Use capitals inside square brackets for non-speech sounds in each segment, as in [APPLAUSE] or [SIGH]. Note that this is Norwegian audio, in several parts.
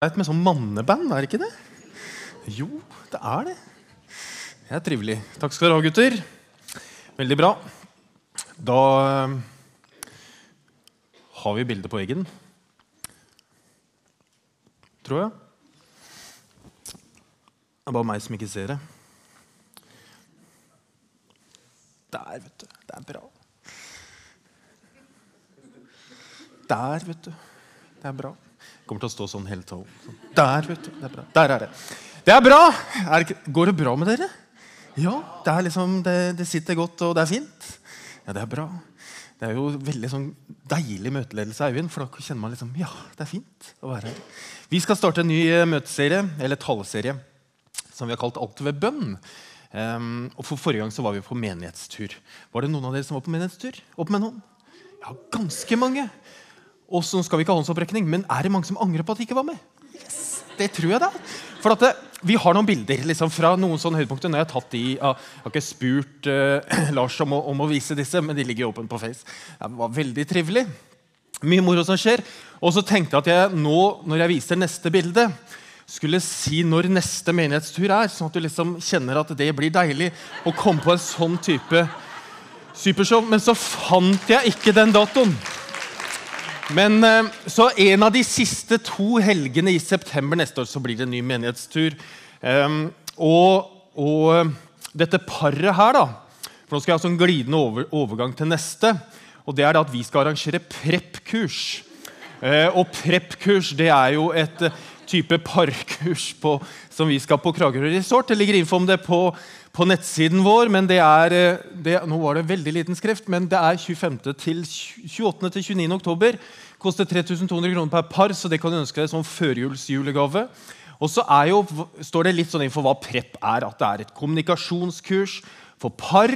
Det er et med sånn manneband, er det ikke det? Jo, det er det. Det er trivelig. Takk skal dere ha, gutter. Veldig bra. Da eh, har vi bildet på veggen. Tror jeg. Det er bare meg som ikke ser det. Der, vet du. Det er bra. Der, vet du. Det er bra. Kommer til å stå sånn hele. Sånn. Der, vet du. Det er bra. Der er det. Det er bra! Er det, går det bra med dere? Ja, det, liksom, det, det, sitter godt, og det er fint. Ja, det er bra. Det er jo veldig sånn deilig møteledelse Eivind, for da kjenner man liksom Ja, det er fint å være her. Vi skal starte en ny eh, møteserie, eller taleserie, som vi har kalt Alt ved bønn. Um, og for Forrige gang så var vi på menighetstur. Var det noen av dere som var på menighetstur? Opp med noen? Ja, ganske mange. Og så skal vi ikke ha håndsopprekning, men er det mange som angrer på at de ikke var med? Yes, det tror jeg da. For det, eh, vi har noen bilder liksom, fra noen sånne høydepunkter. Når jeg, har tatt de, jeg har ikke spurt uh, [CLEARS THROAT] Lars om å, om å, vise disse, men de ligger åpent på Face. Det var veldig trivelig. Mye moro som skjer. Og så tenkte jeg at jeg nå, når jeg viser neste bilde, skulle si når neste menighetstur er, sånn at du liksom kjenner at det blir deilig å komme på en sånn type supershow. Men så fant jeg ikke den datoen. Men eh, Så en av de siste to helgene i september neste år så blir det en ny menighetstur. Um, og, og, dette paret her, da For nå skal jeg ha sånn glidende over, overgang til neste. Og det er at vi skal arrangere prep-kurs. Uh, og prep-kurs det er jo et type parkurs på, som vi skal på Kragerø Resort. Det ligger info om det på, på nettsiden vår. men det er, det, Nå var det veldig liten skrift, men det er 25. til 28. til 29. oktober. Koster 3200 kroner per par, så det kan du ønske deg som førjulsjulegave. Og så jo, står det litt sånn info hva PREP er. At det er et kommunikasjonskurs for par.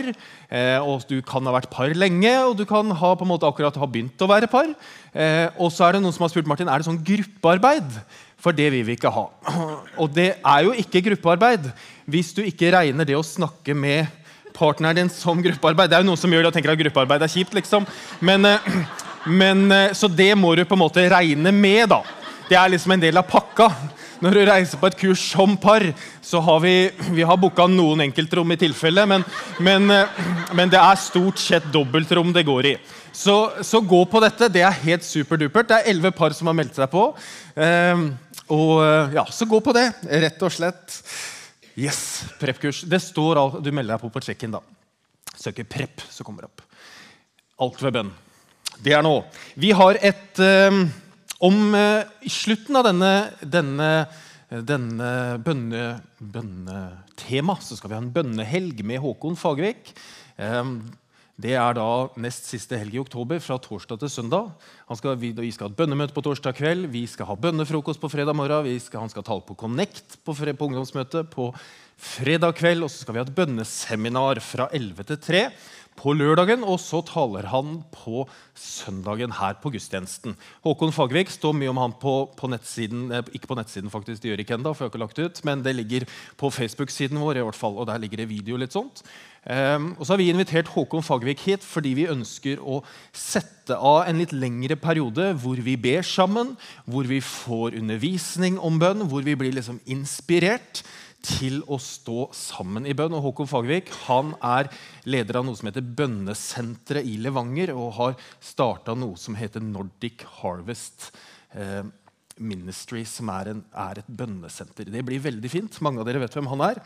Eh, og Du kan ha vært par lenge, og du kan ha, på en måte akkurat ha begynt å være par. Eh, og så er det noen som har spurt Martin, er det sånn gruppearbeid. For det vil vi ikke ha. Og det er jo ikke gruppearbeid hvis du ikke regner det å snakke med partneren din som gruppearbeid. Det er jo noen som gjør det og tenker at gruppearbeid er kjipt. liksom. Men, eh, men, eh, så det må du på en måte regne med. da. Det er liksom en del av pakka. Når du reiser på et kurs som par, så har vi, vi har booka noen enkeltrom i tilfelle, men, men, eh, men, det er stort sett dobbeltrom det går i. Så, så, gå på dette. Det er helt superdupert. Det er elleve par som har meldt seg på. Um, og ja, Så gå på det, rett og slett. Yes, Prep-kurs. Det står alt, Du melder deg på på check-in. da. Søker prep, så kommer det opp. Alt ved bønn. Det er nå. Vi har et um, Om uh, slutten av denne, denne, denne bønne, bønnetema så skal vi ha en bønnehelg med Håkon Fagervik. Um, det er da nest siste helg i oktober, fra torsdag til søndag. Skal, vi, vi, skal ha et bønnemøte på torsdag kveld, vi skal ha bønnefrokost på fredag morgen. Skal, han skal tale på Connect på, på ungdomsmøtet på fredag kveld. Og så skal vi ha et bønneseminar fra 11 til 3 på lørdagen, og så taler han på søndagen her på gudstjenesten. Håkon Fagervik står mye om han på, på, nettsiden, eh, ikke på nettsiden, faktisk, det gjør ikke enda, for jeg har ikke lagt ut, men det ligger på Facebook-siden vår, i hvert fall, og der ligger det video. litt sånt. Um, og så har vi invitert Håkon Fagervik hit fordi vi ønsker å sette av en litt lengre periode hvor vi ber sammen, hvor vi får undervisning om bønn, hvor vi blir liksom inspirert til å stå sammen i bønn. Og Håkon Fagervik han er leder av noe som heter Bønnesenteret i Levanger, og har starta noe som heter Nordic Harvest eh, Ministry, som er, en, er, et bønnesenter. Det blir veldig fint. Mange av dere vet hvem han er.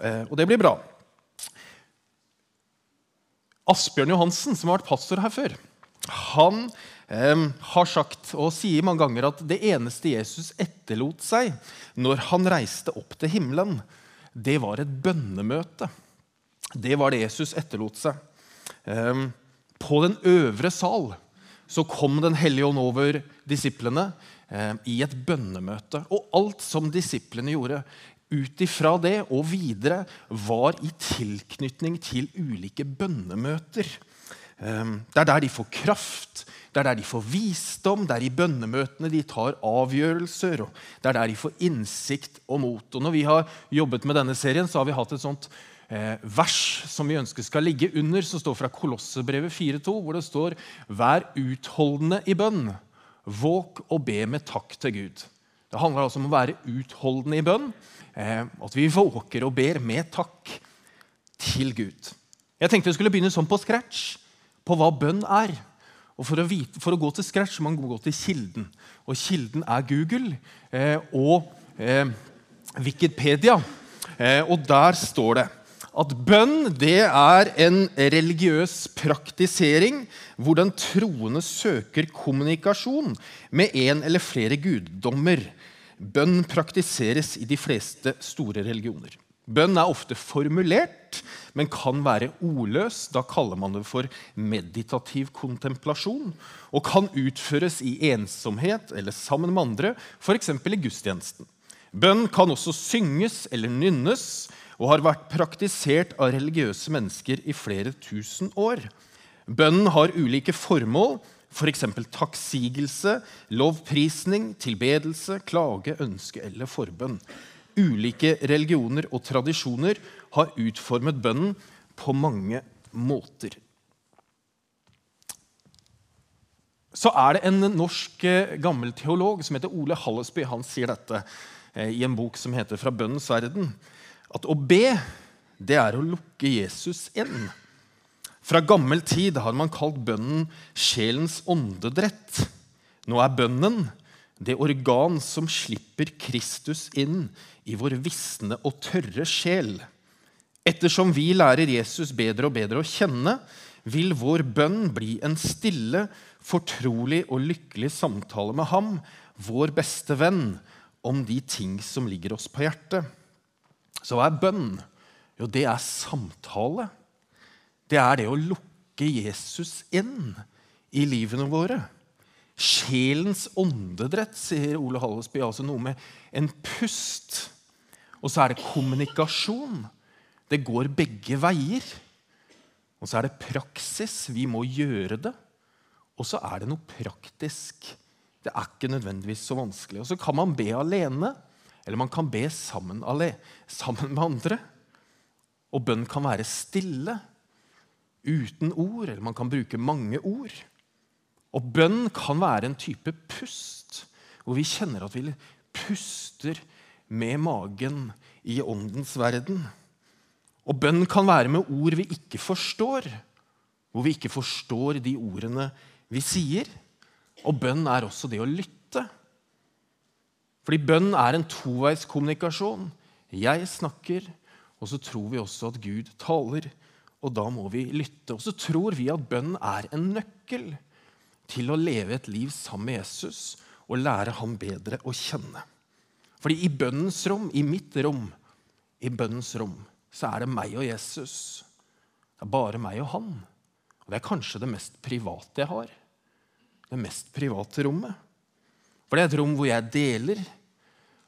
Eh, og det blir bra. Asbjørn Johansen, som har vært pastor her før, han har sagt og sier mange ganger at det eneste Jesus etterlot seg når han reiste opp til himmelen, det var et bønnemøte. Det var det Jesus etterlot seg. På den øvre sal så kom Den hellige ånd over disiplene i et bønnemøte. Og alt som disiplene gjorde ut ifra det og videre, var i tilknytning til ulike bønnemøter. Det er der de får kraft, det er der de får visdom, det er i bønnemøtene de tar avgjørelser. og Det er der de får innsikt og mot. Og når vi har jobbet med denne serien, så har vi hatt et sånt eh, vers som vi ønsker skal ligge under, som står fra Kolossebrevet 4,2, hvor det står Vær utholdende i bønn. Våk og be med takk til Gud. Det Det handler altså om å være utholdende i bønn. Eh, at vi våker og ber med takk til Gud. Jeg tenkte vi skulle begynne sånn på scratch, på hva bønn er. Og for å, vite, for å gå til scratch må man gå til kilden. Og kilden er Google eh, og eh, Wikipedia. Eh, og der står det at bønn det er en religiøs praktisering hvor den troende søker kommunikasjon med en eller flere guddommer. Bønn praktiseres i de fleste store religioner. Bønn er ofte formulert, men kan være ordløs. Da kaller man det for meditativ kontemplasjon. Og kan utføres i ensomhet eller sammen med andre, f.eks. i gudstjenesten. Bønn kan også synges eller nynnes og har vært praktisert av religiøse mennesker i flere tusen år. Bønnen har ulike formål, f.eks. For takksigelse, lovprisning, tilbedelse, klage, ønske eller forbønn. Ulike religioner og tradisjoner har utformet bønnen på mange måter. Så er det en norsk eh, gammel teolog som heter Ole Hallesby. Han sier dette eh, i en bok som heter 'Fra bønnens verden' at å be, det er å lukke Jesus inn. Fra gammel tid har man kalt bønnen sjelens åndedrett. Nå er bønnen det organ som slipper Kristus inn i vår visne og tørre sjel. Ettersom vi lærer Jesus bedre og bedre å kjenne, vil vår bønn bli en stille, fortrolig og lykkelig samtale med ham, vår beste venn, om de ting som ligger oss på hjertet. Så hva er bønn? Jo, det er samtale. Det er det å lukke Jesus inn i livene våre. Sjelens åndedrett, sier Ole Hallesby. Altså noe med en pust. Og så er det kommunikasjon. Det går begge veier. Og så er det praksis. Vi må gjøre det. Og så er det noe praktisk. Det er ikke nødvendigvis så vanskelig. Og så kan man be alene. Eller man kan be sammen, sammen med andre. Og bønn kan være stille, uten ord, eller man kan bruke mange ord. Og bønn kan være en type pust, hvor vi kjenner at vi puster med magen i åndens verden. Og bønn kan være med ord vi ikke forstår, hvor vi ikke forstår de ordene vi sier. Og bønn er også det å lytte. Fordi bønn er en toveiskommunikasjon. Jeg snakker, og så tror vi også at Gud taler. Og da må vi lytte. Og så tror vi at bønn er en nøkkel til å leve et liv sammen med Jesus og lære ham bedre å kjenne. Fordi i bønnens rom, i mitt rom, i bønnens rom, så er det meg og Jesus. Det er bare meg og han. Og det er kanskje det mest private jeg har. Det mest private rommet. For det er et rom hvor jeg deler,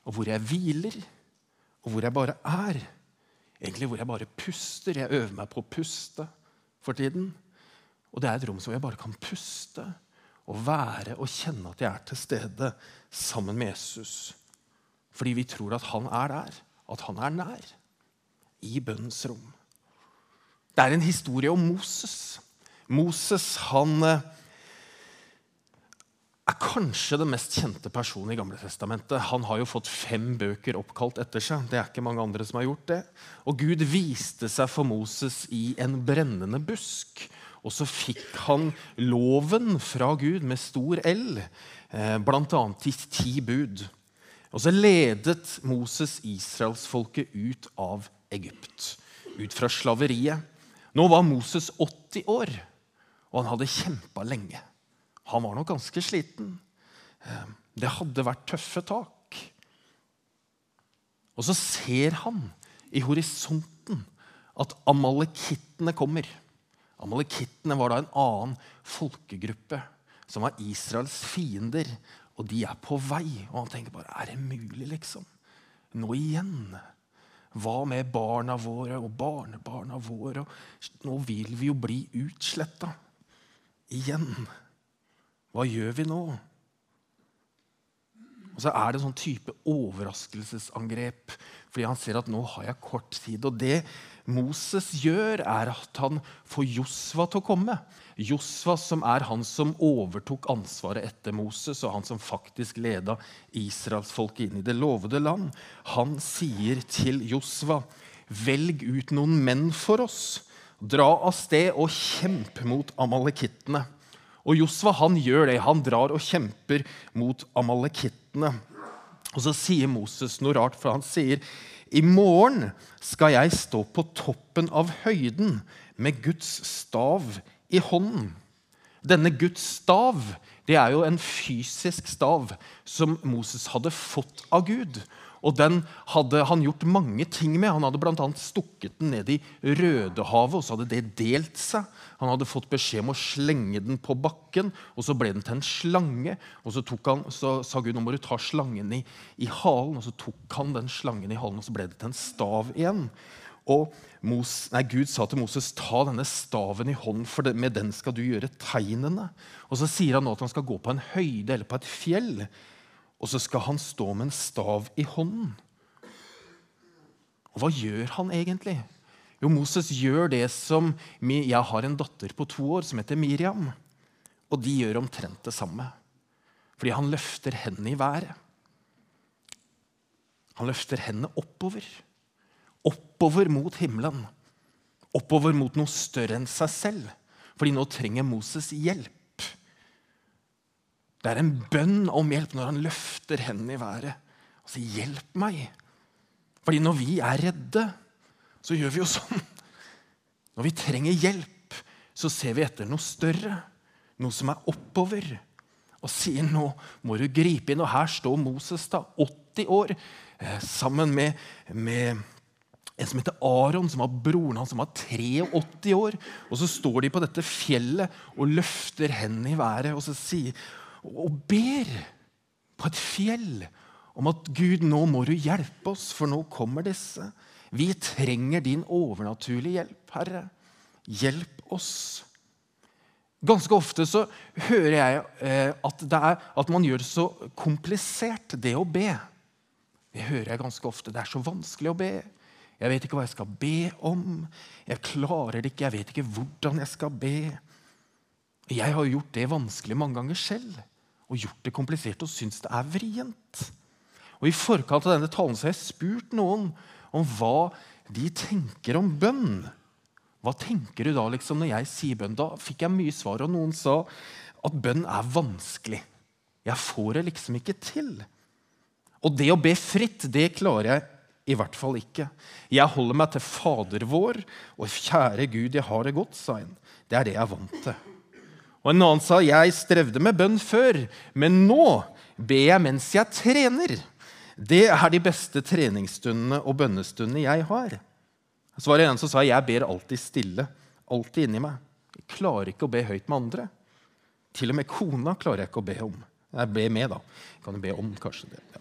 og hvor jeg hviler, og hvor jeg bare er. Egentlig hvor jeg bare puster. Jeg øver meg på å puste for tiden. Og det er et rom hvor jeg bare kan puste og være og kjenne at jeg er til stede sammen med Jesus. Fordi vi tror at han er der, at han er nær. I bønnens rom. Det er en historie om Moses. Moses han eh, er kanskje den mest kjente personen i Gamle Testamentet. Han har jo fått fem bøker oppkalt etter seg. Det er ikke mange andre som har gjort det. Og Gud viste seg for Moses i en brennende busk. Og så fikk han loven fra Gud med stor L, eh, bl.a. til ti bud. Og så ledet Moses israelsfolket ut av Egypt, ut fra slaveriet. Nå var Moses 80 år, og han hadde kjempa lenge. Han var nok ganske sliten. Eh, det hadde vært tøffe tak. Og så ser han i horisonten at amalekittene kommer. Amalekittene var da en annen folkegruppe som var Israels fiender. Og de er på vei. Og han tenker bare Er det mulig, liksom? Nå igjen? Hva med barna våre og barnebarna våre? Nå vil vi jo bli utsletta. Igjen. Hva gjør vi nå? Og så er det en sånn type overraskelsesangrep, fordi han ser at nå har jeg kort tid. Og det Moses gjør, er at han får Josva til å komme. Josva, som er han som overtok ansvaret etter Moses, og han som faktisk leda israelsfolket inn i det lovede land, han sier til Josva, velg ut noen menn for oss. Dra av sted og kjemp mot amalekittene. Og Josva han gjør det. Han drar og kjemper mot amalekittene. Og så sier Moses noe rart, for han sier i morgen skal jeg stå på toppen av høyden med Guds stav i hånden. Denne Guds stav det er jo en fysisk stav som Moses hadde fått av Gud. Og den hadde han gjort mange ting med. Han hadde bl.a. stukket den ned i Rødehavet, og så hadde det delt seg. Han hadde fått beskjed om å slenge den på bakken, og så ble den til en slange. Og så, han, så sa Gud nå må du ta slangen i, i, halen, og så tok han den slangen i halen, og så ble det til en stav igjen. Og Mos, nei, Gud sa til Moses ta denne staven i hånden, for med den skal du gjøre tegnene. Og så sier han nå at han skal gå på en høyde eller på et fjell. Og så skal han stå med en stav i hånden. Og hva gjør han egentlig? Jo, Moses gjør det som Jeg har en datter på to år som heter Miriam. Og de gjør omtrent det samme. Fordi han løfter hendene i været. Han løfter hendene oppover. Oppover mot himmelen. Oppover mot noe større enn seg selv. Fordi nå trenger Moses hjelp. Det er en bønn om hjelp når han løfter hendene i været og sier 'hjelp meg'. Fordi når vi er redde, så gjør vi jo sånn. Når vi trenger hjelp, så ser vi etter noe større, noe som er oppover, og sier 'nå må du gripe inn'. Og her står Moses, da, 80 år, eh, sammen med, med en som heter Aron, som var broren hans, som var 83 år. Og så står de på dette fjellet og løfter hendene i været og så sier, og ber på et fjell om at Gud, nå må du hjelpe oss, for nå kommer disse. Vi trenger din overnaturlige hjelp, Herre. Hjelp oss. Ganske ofte så hører jeg eh, at, er, at, man gjør det så komplisert, det å be. Det hører jeg ganske ofte. Det er så vanskelig å be. Jeg vet ikke hva jeg skal be om. Jeg klarer det ikke. Jeg vet ikke hvordan jeg skal be. Jeg har gjort det vanskelig mange ganger selv og gjort det komplisert og syns det er vrient. Og I forkant av denne talen så har jeg spurt noen om hva de tenker om bønn. Hva tenker du da liksom når jeg sier bønn? Da fikk jeg mye svar, og noen sa at bønn er vanskelig. Jeg får det liksom ikke til. Og det å be fritt, det klarer jeg i hvert fall ikke. Jeg holder meg til Fader vår, og kjære Gud, jeg har det godt, sa en. Det er det jeg er vant til. Og en annen sa jeg strevde med bønn før, men nå ber jeg mens jeg trener. Det er de beste treningsstundene og bønnestundene jeg har. Så var det en som sa jeg ber alltid stille. Alltid inni meg. Jeg klarer ikke å be høyt med andre. Til og med kona klarer jeg ikke å be om. Jeg ber med, da. Jeg kan jo be om, kanskje det. Ja.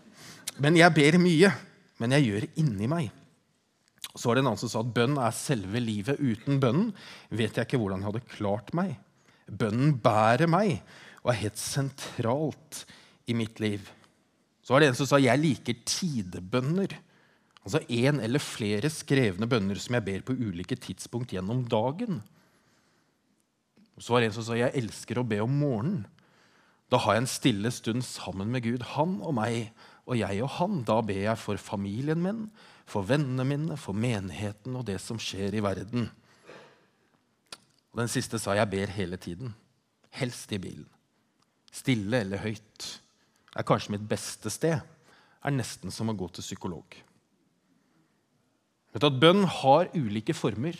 Men jeg ber mye. Men jeg gjør det inni meg. Så var det en annen som sa at bønn er selve livet. Uten bønnen vet jeg ikke hvordan jeg hadde klart meg. Bønnen bærer meg og er helt sentralt i mitt liv. Så var det en som sa jeg liker tidebønner. Altså én eller flere skrevne bønner som jeg ber på ulike tidspunkt gjennom dagen. Og så var det en som sa jeg elsker å be om morgenen. Da har jeg en stille stund sammen med Gud, han og meg, og jeg og han. Da ber jeg for familien min, for vennene mine, for menigheten og det som skjer i verden. Og den siste sa jeg ber hele tiden. Helst i bilen. Stille eller høyt. er kanskje mitt beste sted. Er nesten som å gå til psykolog. Vet du at Bønn har ulike former,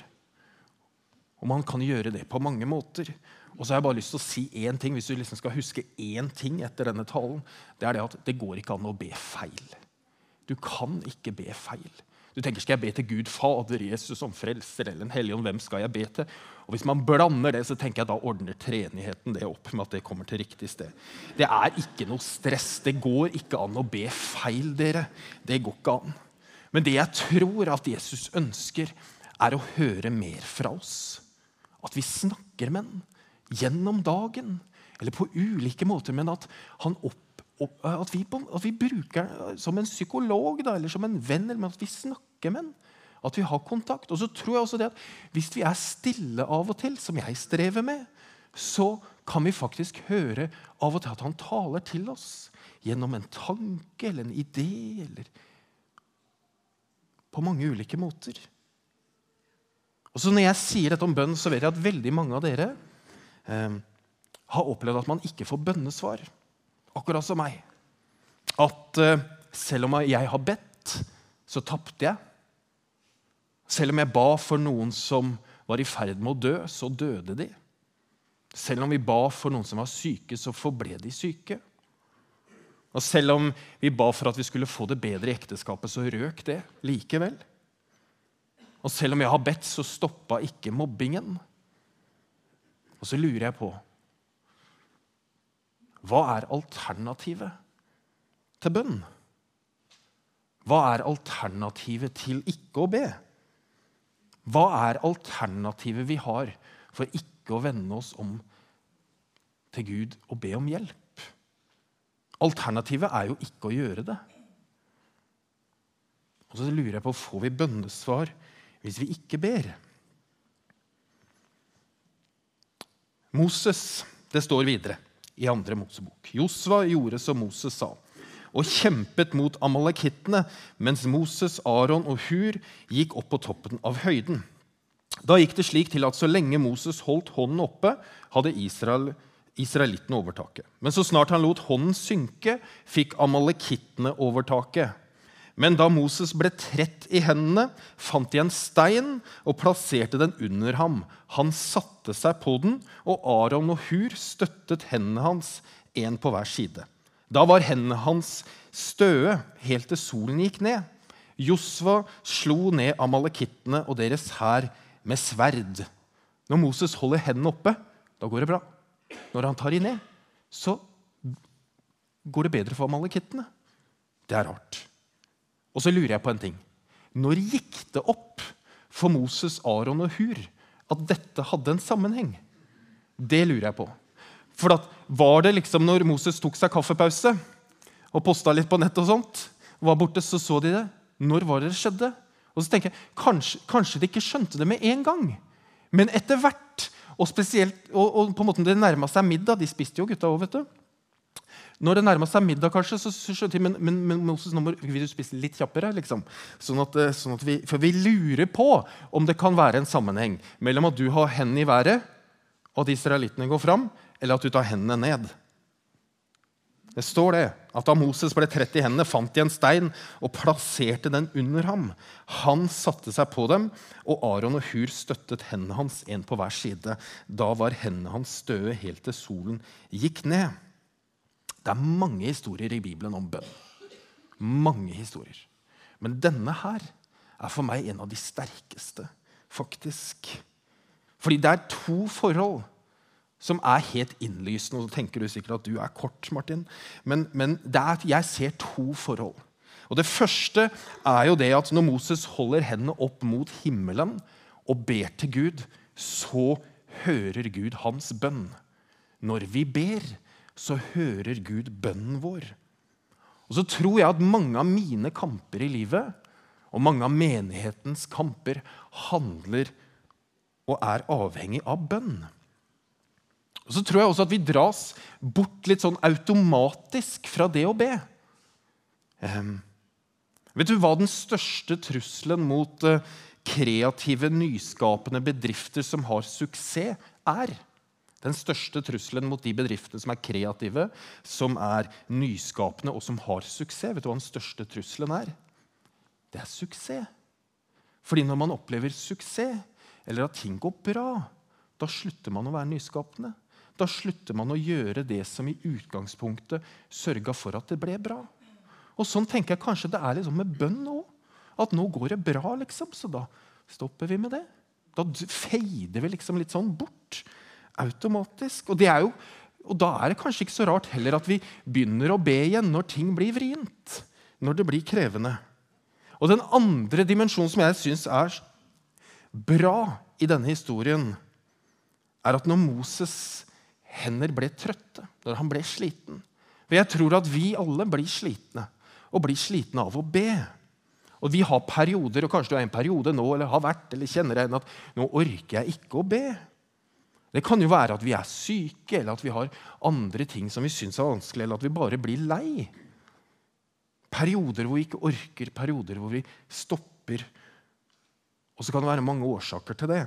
og man kan gjøre det på mange måter. Og så har jeg bare lyst til å si én ting, Hvis du liksom skal huske én ting etter denne talen, det er det at det går ikke an å be feil. Du kan ikke be feil. Du tenker, Skal jeg be til Gud Fader, Jesus som frelser eller en hellig Hvem skal jeg be til? Og Hvis man blander det, så tenker jeg da ordner treenigheten det opp med at det kommer til riktig sted. Det er ikke noe stress. Det går ikke an å be feil, dere. Det går ikke an. Men det jeg tror at Jesus ønsker, er å høre mer fra oss. At vi snakker med ham gjennom dagen. Eller på ulike måter, men at han opp at vi, at vi bruker som en psykolog da, eller som en venn, eller at vi snakker med den. At vi har kontakt. Og så tror jeg også det at Hvis vi er stille av og til, som jeg strever med, så kan vi faktisk høre av og til at han taler til oss gjennom en tanke eller en idé. eller På mange ulike måter. Og så Når jeg sier dette om bønn, så vet jeg at veldig mange av dere eh, har opplevd at man ikke får bønnesvar. Akkurat som meg. At eh, selv om jeg har bedt, så tapte jeg. Selv om jeg ba for noen som var i ferd med å dø, så døde de. Selv om vi ba for noen som var syke, så forble de syke. Og selv om vi ba for at vi skulle få det bedre i ekteskapet, så røk det likevel. Og selv om jeg har bedt, så stoppa ikke mobbingen. Og så lurer jeg på Hva er alternativet til bønn? Hva er alternativet til ikke å be? Hva er alternativet vi har for ikke å vende oss om til Gud og be om hjelp? Alternativet er jo ikke å gjøre det. Og så lurer jeg på får vi bønnesvar hvis vi ikke ber. Moses, det står videre i andre Mosebok. Josva gjorde som Moses sa, og kjempet mot amalekittene, mens Moses, Aron og Hur gikk opp på toppen av høyden. Da gikk det slik til at så lenge Moses holdt hånden oppe, hadde Israel israelittene overtaket. Men så snart han lot hånden synke, fikk amalekittene overtaket. Men da Moses ble trett i hendene, fant de en stein og plasserte den under ham. Han satte seg på den, og Aron og Hur støttet hendene hans, én på hver side. Da var hendene hans støe helt til solen gikk ned. Josva slo ned amalekittene og deres hær med sverd. Når Moses holder hendene oppe, da går det bra. Når han tar de ned, så går det bedre for amalekittene. Det er rart. Og så lurer jeg på en ting. Når gikk det opp for Moses, Aron og Hur at dette hadde en sammenheng? Det lurer jeg på. For Var det liksom når Moses tok seg kaffepause og posta litt på nett, og sånt, og var borte, så så de det? Når var det det skjedde? Og så tenker jeg, Kanskje, kanskje de ikke skjønte det med en gang. Men etter hvert, og spesielt, og, og på en måte det nærma seg middag De spiste jo, gutta òg, vet du. Når det nærma seg middag, kanskje, så skjønte de men, men, men Moses, nå må vi spise litt kjappere. liksom. Sånn at, eh, sånn at vi, for vi lurer på om det kan være en sammenheng mellom at du har hendene i været, og at israelittene går fram, eller at du tar hendene ned. Det står det, at Da Moses ble trett i hendene, fant de en stein og plasserte den under ham. Han satte seg på dem, og Aron og Hur støttet hendene hans, en på hver side. Da var hendene hans støe helt til solen gikk ned. Det er mange historier i Bibelen om bønn. Mange historier. Men denne her er for meg en av de sterkeste, faktisk. Fordi det er to forhold som er helt innlysende. Og så tenker du sikkert at du er kort, Martin. Men, men er, jeg ser to forhold. Og Det første er jo det at når Moses holder hendene opp mot himmelen og ber til Gud, så hører Gud hans bønn. Når vi ber, så hører Gud bønnen vår. Og så tror jeg at mange av mine kamper i livet, og mange av menighetens kamper, handler og er avhengig av bønn. Og så tror jeg også at vi dras bort litt sånn automatisk fra det å be. Um, vet du hva den største trusselen mot uh, kreative, nyskapende bedrifter som har suksess, er? Den største trusselen mot de bedriftene som er kreative, som er nyskapende og som har suksess. Vet du hva den største trusselen er? Det er suksess. Fordi når man opplever suksess, eller at ting går bra, da slutter man å være nyskapende. Da slutter man å gjøre det som i utgangspunktet sørga for at det ble bra. Og Sånn tenker jeg kanskje det er liksom med bønn òg. At nå går det bra, liksom, så da stopper vi med det. Da feider vi liksom litt sånn bort automatisk. Og, jo, og da er det kanskje ikke så rart heller at vi begynner å be igjen når ting blir vrient. Når det blir krevende. Og den andre dimensjonen som jeg syns er bra i denne historien, er at når Moses' hender ble trøtte, når han ble sliten, For jeg tror at vi alle blir slitne, og blir slitne av å be. Og vi har perioder, og kanskje du er en periode nå, eller har vært, eller kjenner deg at nå orker jeg ikke å be. Det kan jo være at vi er syke, eller at vi har andre ting som vi syns er vanskelig, eller at vi bare blir lei. Perioder hvor vi ikke orker, perioder hvor vi stopper. Og så kan det være mange årsaker til det.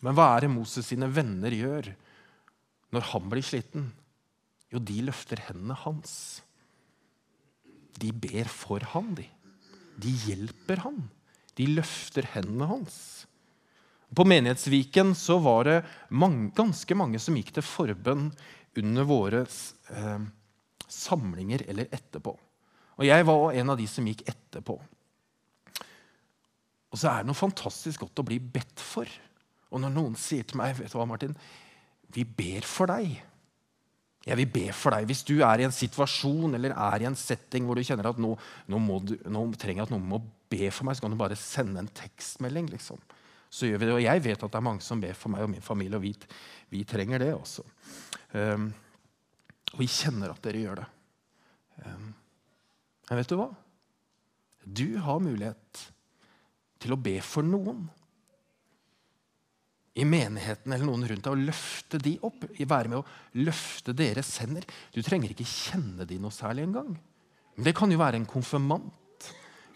Men hva er det Moses sine venner gjør når han blir sliten? Jo, de løfter hendene hans. De ber for han, de. De hjelper han. De løfter hendene hans. På Menighetsviken så var det mange, ganske mange som gikk til forbønn under våre eh, samlinger eller etterpå. Og jeg var en av de som gikk etterpå. Og så er det noe fantastisk godt å bli bedt for. Og når noen sier til meg vet du hva, Martin, vi ber for deg Jeg vil be for deg. Hvis du er i en situasjon eller er i en setting hvor du kjenner at nå, nå, du, nå trenger at noen må be for meg, så kan du bare sende en tekstmelding. liksom. Så gjør vi det. Og jeg vet at det er mange som ber for meg og min familie, og vi, vi trenger det også. Um, og vi kjenner at dere gjør det. Um, men vet du hva? Du har mulighet til å be for noen i menigheten eller noen rundt deg og løfte de opp. Være med å løfte deres hender. Du trenger ikke kjenne de noe særlig engang. Men det kan jo være en konfirmant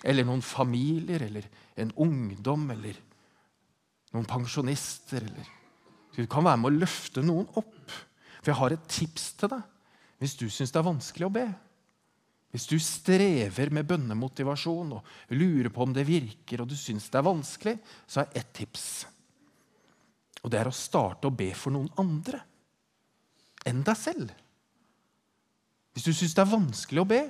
eller noen familier eller en ungdom eller noen pensjonister. Eller. Du kan være med å løfte noen opp. For jeg har et tips til deg hvis du syns det er vanskelig å be. Hvis du strever med bønnemotivasjon og lurer på om det virker, og du syns det er vanskelig, så er ett tips. Og det er å starte å be for noen andre enn deg selv. Hvis du syns det er vanskelig å be,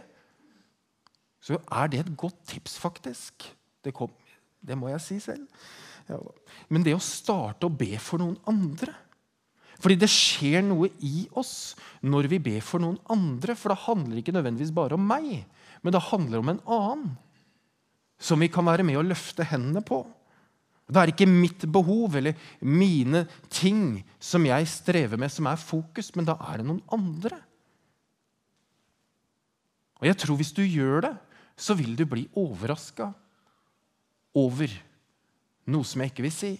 så er det et godt tips, faktisk. Det, kom, det må jeg si selv. Ja. Men det å starte å be for noen andre Fordi det skjer noe i oss når vi ber for noen andre. For det handler ikke nødvendigvis bare om meg, men det handler om en annen. Som vi kan være med å løfte hendene på. Det er ikke mitt behov eller mine ting som jeg strever med, som er fokus, men da er det noen andre. Og jeg tror hvis du gjør det, så vil du bli overraska over noe som jeg ikke vil si.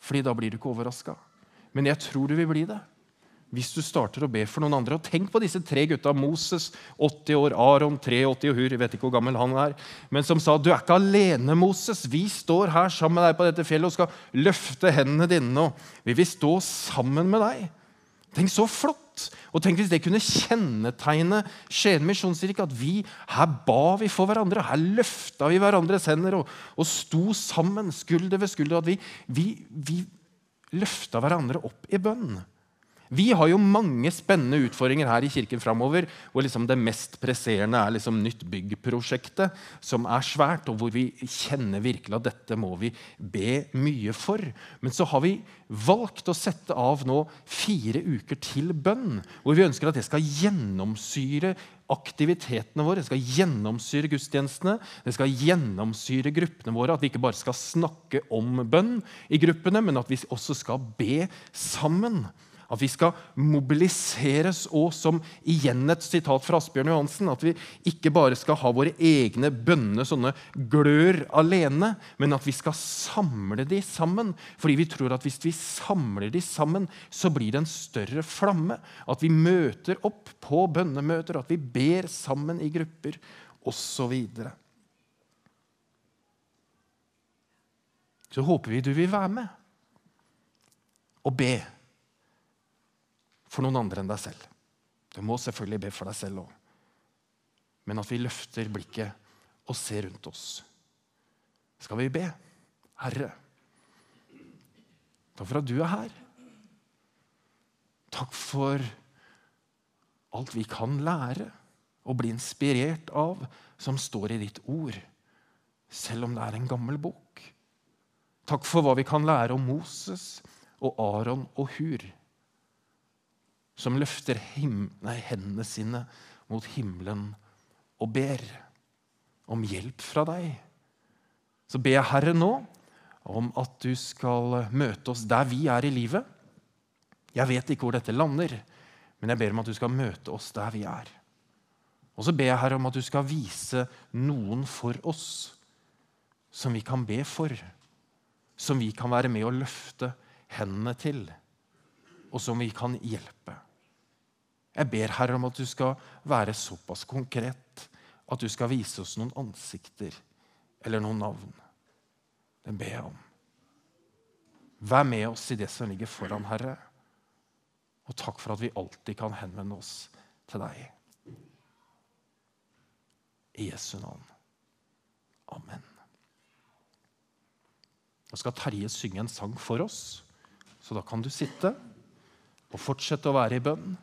fordi da blir du ikke overraska. Men jeg tror du vil bli det hvis du starter å be for noen andre. Og Tenk på disse tre gutta. Moses, 80 år, Aron, 83 og Hur. Jeg vet ikke hvor gammel han er. Men som sa, 'Du er ikke alene, Moses. Vi står her sammen med deg på dette fjellet og skal løfte hendene dine.' og Vi vil stå sammen med deg. Tenk så flott! Og tenk hvis det kunne kjennetegne Skien misjonskirke. At vi, her ba vi for hverandre. Her løfta vi hverandres hender og, og sto sammen, skulder ved skulder. At vi, vi, vi løfta hverandre opp i bønn. Vi har jo mange spennende utfordringer her i kirken framover. Hvor liksom det mest presserende er liksom Nytt bygg-prosjektet, som er svært, og hvor vi kjenner virkelig at dette må vi be mye for. Men så har vi valgt å sette av nå fire uker til bønn. Hvor vi ønsker at det skal gjennomsyre aktivitetene våre, det skal gjennomsyre gudstjenestene, det skal gjennomsyre gruppene våre. At vi ikke bare skal snakke om bønn i gruppene, men at vi også skal be sammen. At vi skal mobiliseres, òg som igjen et sitat fra Asbjørn Johansen, at vi ikke bare skal ha våre egne bønner, sånne glør alene, men at vi skal samle de sammen. Fordi vi tror at hvis vi samler de sammen, så blir det en større flamme. At vi møter opp på bønnemøter, at vi ber sammen i grupper, osv. Så, så håper vi du vil være med og be for noen andre enn deg selv. Du må selvfølgelig be for deg selv òg. Men at vi løfter blikket og ser rundt oss. Skal vi be? Herre, takk for at du er her. Takk for alt vi kan lære og bli inspirert av, som står i ditt ord, selv om det er en gammel bok. Takk for hva vi kan lære om Moses og Aron og Hur som løfter nei, hendene sine mot himmelen og ber om hjelp fra deg. Så ber jeg Herre nå om at du skal møte oss der vi er i livet. Jeg vet ikke hvor dette lander, Men jeg ber om at du skal møte oss der vi er. Og så ber jeg Herre om at du skal vise noen for oss som vi kan be for. Som vi kan være med å løfte hendene til, og som vi kan hjelpe. Jeg ber Herre om at du skal være såpass konkret at du skal vise oss noen ansikter eller noen navn. Det ber jeg om. Vær med oss i det som ligger foran, Herre. Og takk for at vi alltid kan henvende oss til deg. I Jesu navn. Amen. Nå skal Terje synge en sang for oss, så da kan du sitte og fortsette å være i bønn.